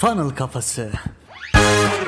Funnel Kafası.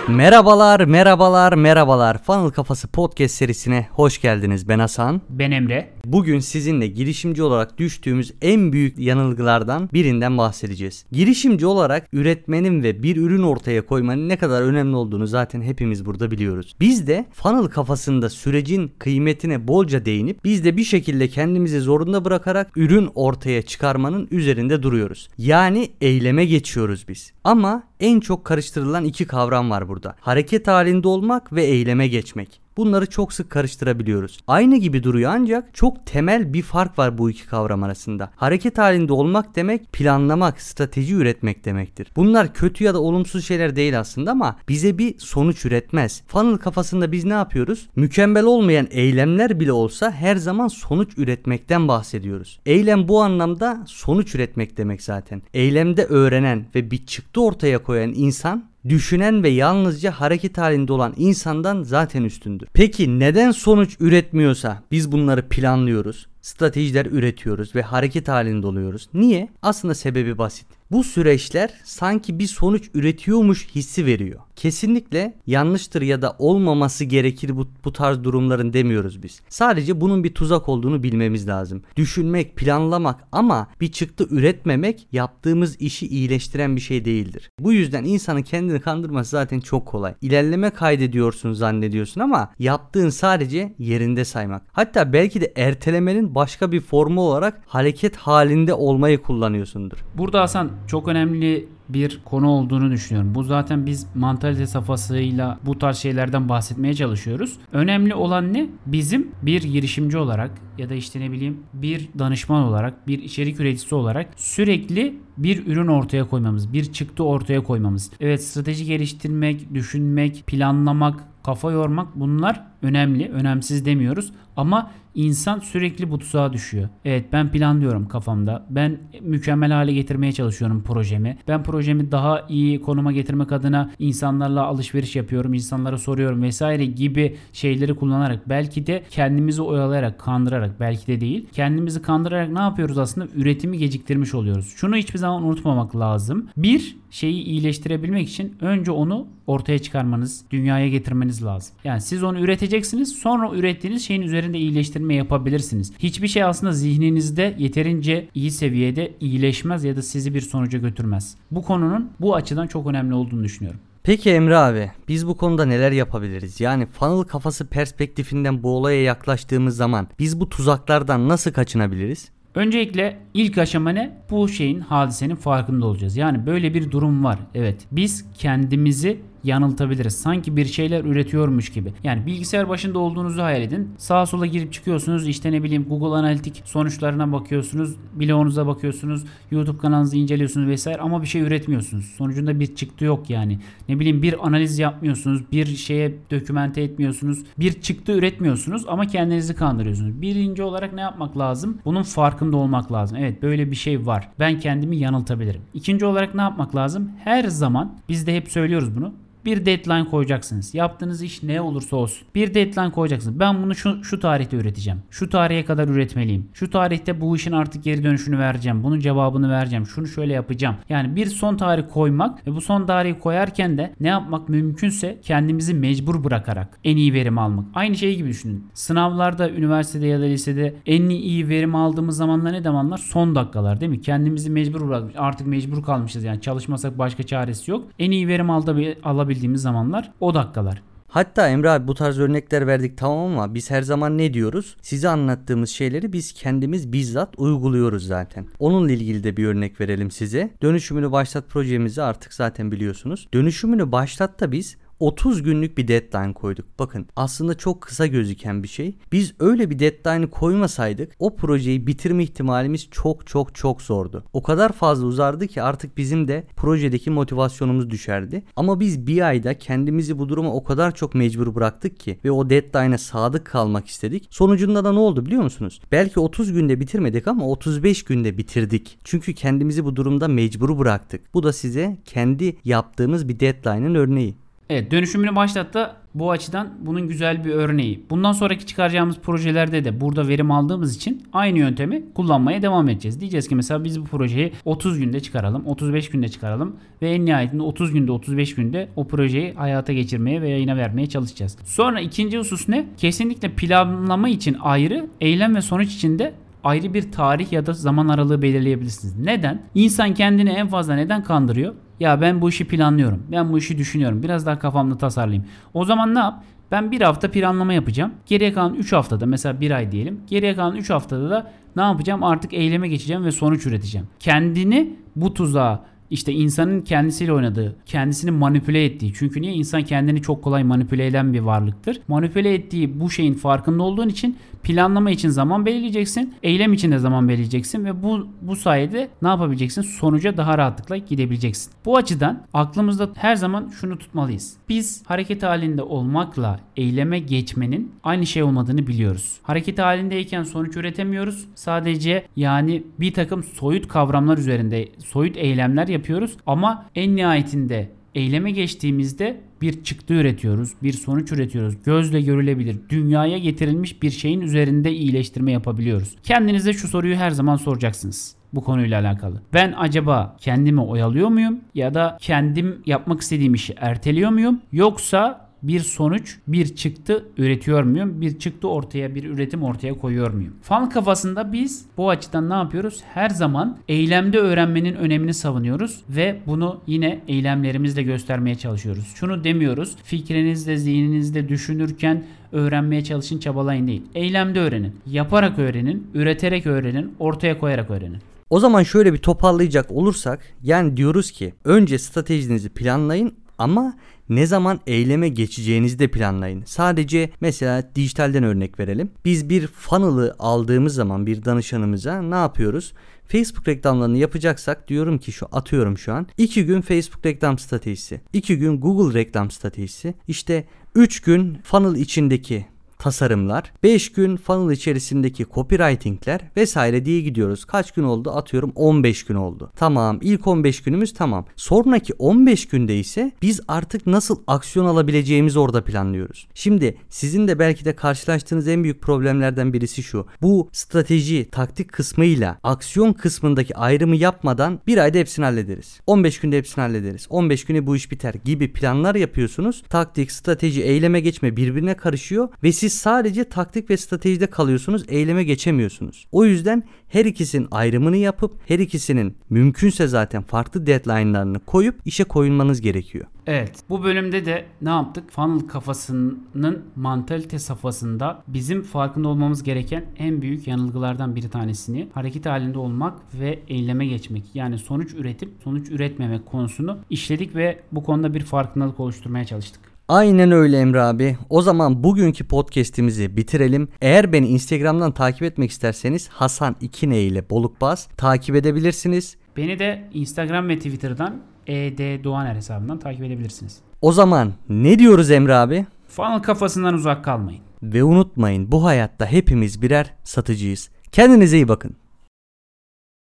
Merhabalar, merhabalar, merhabalar. Funnel Kafası podcast serisine hoş geldiniz. Ben Hasan. Ben Emre. Bugün sizinle girişimci olarak düştüğümüz en büyük yanılgılardan birinden bahsedeceğiz. Girişimci olarak üretmenin ve bir ürün ortaya koymanın ne kadar önemli olduğunu zaten hepimiz burada biliyoruz. Biz de funnel kafasında sürecin kıymetine bolca değinip biz de bir şekilde kendimizi zorunda bırakarak ürün ortaya çıkarmanın üzerinde duruyoruz. Yani eyleme geçiyoruz biz. Ama en çok karıştırılan iki kavram var burada. Hareket halinde olmak ve eyleme geçmek. Bunları çok sık karıştırabiliyoruz. Aynı gibi duruyor ancak çok temel bir fark var bu iki kavram arasında. Hareket halinde olmak demek planlamak, strateji üretmek demektir. Bunlar kötü ya da olumsuz şeyler değil aslında ama bize bir sonuç üretmez. Funnel kafasında biz ne yapıyoruz? Mükemmel olmayan eylemler bile olsa her zaman sonuç üretmekten bahsediyoruz. Eylem bu anlamda sonuç üretmek demek zaten. Eylemde öğrenen ve bir çıktı ortaya koyan insan düşünen ve yalnızca hareket halinde olan insandan zaten üstündür. Peki neden sonuç üretmiyorsa biz bunları planlıyoruz, stratejiler üretiyoruz ve hareket halinde oluyoruz? Niye? Aslında sebebi basit. Bu süreçler sanki bir sonuç üretiyormuş hissi veriyor. Kesinlikle yanlıştır ya da olmaması gerekir bu, bu tarz durumların demiyoruz biz. Sadece bunun bir tuzak olduğunu bilmemiz lazım. Düşünmek, planlamak ama bir çıktı üretmemek yaptığımız işi iyileştiren bir şey değildir. Bu yüzden insanın kendini kandırması zaten çok kolay. İlerleme kaydediyorsun zannediyorsun ama yaptığın sadece yerinde saymak. Hatta belki de ertelemenin başka bir formu olarak hareket halinde olmayı kullanıyorsundur. Burada Hasan çok önemli bir konu olduğunu düşünüyorum. Bu zaten biz mantalite safhasıyla bu tarz şeylerden bahsetmeye çalışıyoruz. Önemli olan ne? Bizim bir girişimci olarak ya da işte ne bileyim bir danışman olarak, bir içerik üreticisi olarak sürekli bir ürün ortaya koymamız, bir çıktı ortaya koymamız. Evet strateji geliştirmek, düşünmek, planlamak, kafa yormak bunlar önemli, önemsiz demiyoruz. Ama insan sürekli bu tuzağa düşüyor. Evet ben planlıyorum kafamda. Ben mükemmel hale getirmeye çalışıyorum projemi. Ben projemi daha iyi konuma getirmek adına insanlarla alışveriş yapıyorum. insanlara soruyorum vesaire gibi şeyleri kullanarak belki de kendimizi oyalayarak, kandırarak belki de değil. Kendimizi kandırarak ne yapıyoruz aslında? Üretimi geciktirmiş oluyoruz. Şunu hiçbir zaman unutmamak lazım. Bir şeyi iyileştirebilmek için önce onu ortaya çıkarmanız, dünyaya getirmeniz lazım. Yani siz onu üreteceksiniz. Sonra ürettiğiniz şeyin üzerinde iyileştirme yapabilirsiniz. Hiçbir şey aslında zihninizde yeterince iyi seviyede iyileşmez ya da sizi bir sonuca götürmez. Bu konunun bu açıdan çok önemli olduğunu düşünüyorum. Peki Emre abi, biz bu konuda neler yapabiliriz? Yani funnel kafası perspektifinden bu olaya yaklaştığımız zaman biz bu tuzaklardan nasıl kaçınabiliriz? Öncelikle ilk aşama ne? Bu şeyin hadisenin farkında olacağız. Yani böyle bir durum var. Evet. Biz kendimizi yanıltabiliriz. Sanki bir şeyler üretiyormuş gibi. Yani bilgisayar başında olduğunuzu hayal edin. Sağa sola girip çıkıyorsunuz. İşte ne bileyim Google Analitik sonuçlarına bakıyorsunuz. Blogunuza bakıyorsunuz. YouTube kanalınızı inceliyorsunuz vesaire ama bir şey üretmiyorsunuz. Sonucunda bir çıktı yok yani. Ne bileyim bir analiz yapmıyorsunuz. Bir şeye dokümente etmiyorsunuz. Bir çıktı üretmiyorsunuz ama kendinizi kandırıyorsunuz. Birinci olarak ne yapmak lazım? Bunun farkında olmak lazım. Evet böyle bir şey var. Ben kendimi yanıltabilirim. İkinci olarak ne yapmak lazım? Her zaman biz de hep söylüyoruz bunu bir deadline koyacaksınız. Yaptığınız iş ne olursa olsun. Bir deadline koyacaksınız. Ben bunu şu, şu tarihte üreteceğim. Şu tarihe kadar üretmeliyim. Şu tarihte bu işin artık geri dönüşünü vereceğim. Bunun cevabını vereceğim. Şunu şöyle yapacağım. Yani bir son tarih koymak ve bu son tarihi koyarken de ne yapmak mümkünse kendimizi mecbur bırakarak en iyi verim almak. Aynı şey gibi düşünün. Sınavlarda, üniversitede ya da lisede en iyi verim aldığımız zamanlar ne zamanlar? Son dakikalar değil mi? Kendimizi mecbur bırakmış. Artık mecbur kalmışız yani çalışmasak başka çaresi yok. En iyi verim alabildiğimiz yapabildiğimiz zamanlar o dakikalar. Hatta Emre abi bu tarz örnekler verdik tamam ama biz her zaman ne diyoruz? Size anlattığımız şeyleri biz kendimiz bizzat uyguluyoruz zaten. Onunla ilgili de bir örnek verelim size. Dönüşümünü başlat projemizi artık zaten biliyorsunuz. Dönüşümünü başlat da biz 30 günlük bir deadline koyduk. Bakın aslında çok kısa gözüken bir şey. Biz öyle bir deadline koymasaydık o projeyi bitirme ihtimalimiz çok çok çok zordu. O kadar fazla uzardı ki artık bizim de projedeki motivasyonumuz düşerdi. Ama biz bir ayda kendimizi bu duruma o kadar çok mecbur bıraktık ki ve o deadline'a sadık kalmak istedik. Sonucunda da ne oldu biliyor musunuz? Belki 30 günde bitirmedik ama 35 günde bitirdik. Çünkü kendimizi bu durumda mecbur bıraktık. Bu da size kendi yaptığımız bir deadline'ın örneği. Evet dönüşümünü başlattı. Bu açıdan bunun güzel bir örneği. Bundan sonraki çıkaracağımız projelerde de burada verim aldığımız için aynı yöntemi kullanmaya devam edeceğiz. Diyeceğiz ki mesela biz bu projeyi 30 günde çıkaralım, 35 günde çıkaralım ve en nihayetinde 30 günde 35 günde o projeyi hayata geçirmeye ve yayına vermeye çalışacağız. Sonra ikinci husus ne? Kesinlikle planlama için ayrı, eylem ve sonuç için de ayrı bir tarih ya da zaman aralığı belirleyebilirsiniz. Neden? İnsan kendini en fazla neden kandırıyor? Ya ben bu işi planlıyorum. Ben bu işi düşünüyorum. Biraz daha kafamda tasarlayayım. O zaman ne yap? Ben bir hafta planlama yapacağım. Geriye kalan 3 haftada mesela bir ay diyelim. Geriye kalan 3 haftada da ne yapacağım? Artık eyleme geçeceğim ve sonuç üreteceğim. Kendini bu tuzağa işte insanın kendisiyle oynadığı, kendisini manipüle ettiği. Çünkü niye? insan kendini çok kolay manipüle eden bir varlıktır. Manipüle ettiği bu şeyin farkında olduğun için planlama için zaman belirleyeceksin. Eylem için de zaman belirleyeceksin ve bu bu sayede ne yapabileceksin? Sonuca daha rahatlıkla gidebileceksin. Bu açıdan aklımızda her zaman şunu tutmalıyız. Biz hareket halinde olmakla eyleme geçmenin aynı şey olmadığını biliyoruz. Hareket halindeyken sonuç üretemiyoruz. Sadece yani bir takım soyut kavramlar üzerinde soyut eylemler yapıyoruz ama en nihayetinde eyleme geçtiğimizde bir çıktı üretiyoruz, bir sonuç üretiyoruz. Gözle görülebilir, dünyaya getirilmiş bir şeyin üzerinde iyileştirme yapabiliyoruz. Kendinize şu soruyu her zaman soracaksınız bu konuyla alakalı. Ben acaba kendimi oyalıyor muyum ya da kendim yapmak istediğim işi erteliyor muyum yoksa bir sonuç, bir çıktı üretiyor muyum? Bir çıktı ortaya, bir üretim ortaya koyuyor muyum? Fan kafasında biz bu açıdan ne yapıyoruz? Her zaman eylemde öğrenmenin önemini savunuyoruz ve bunu yine eylemlerimizle göstermeye çalışıyoruz. Şunu demiyoruz. Fikrinizde, zihninizde düşünürken öğrenmeye çalışın, çabalayın değil. Eylemde öğrenin. Yaparak öğrenin, üreterek öğrenin, ortaya koyarak öğrenin. O zaman şöyle bir toparlayacak olursak yani diyoruz ki önce stratejinizi planlayın ama ne zaman eyleme geçeceğinizi de planlayın. Sadece mesela dijitalden örnek verelim. Biz bir funnel'ı aldığımız zaman bir danışanımıza ne yapıyoruz? Facebook reklamlarını yapacaksak diyorum ki şu atıyorum şu an. 2 gün Facebook reklam stratejisi. 2 gün Google reklam stratejisi. İşte 3 gün funnel içindeki tasarımlar, 5 gün funnel içerisindeki copywritingler vesaire diye gidiyoruz. Kaç gün oldu? Atıyorum 15 gün oldu. Tamam ilk 15 günümüz tamam. Sonraki 15 günde ise biz artık nasıl aksiyon alabileceğimizi orada planlıyoruz. Şimdi sizin de belki de karşılaştığınız en büyük problemlerden birisi şu. Bu strateji, taktik kısmıyla aksiyon kısmındaki ayrımı yapmadan bir ayda hepsini hallederiz. 15 günde hepsini hallederiz. 15 güne bu iş biter gibi planlar yapıyorsunuz. Taktik, strateji, eyleme geçme birbirine karışıyor ve siz sadece taktik ve stratejide kalıyorsunuz, eyleme geçemiyorsunuz. O yüzden her ikisinin ayrımını yapıp her ikisinin mümkünse zaten farklı deadline'larını koyup işe koyulmanız gerekiyor. Evet. Bu bölümde de ne yaptık? Funnel kafasının mantalite safhasında bizim farkında olmamız gereken en büyük yanılgılardan bir tanesini hareket halinde olmak ve eyleme geçmek. Yani sonuç üretip sonuç üretmemek konusunu işledik ve bu konuda bir farkındalık oluşturmaya çalıştık. Aynen öyle Emre abi. O zaman bugünkü podcast'imizi bitirelim. Eğer beni Instagram'dan takip etmek isterseniz Hasan İkine ile Bolukbaz takip edebilirsiniz. Beni de Instagram ve Twitter'dan ED Doğaner hesabından takip edebilirsiniz. O zaman ne diyoruz Emre abi? Funnel kafasından uzak kalmayın. Ve unutmayın bu hayatta hepimiz birer satıcıyız. Kendinize iyi bakın.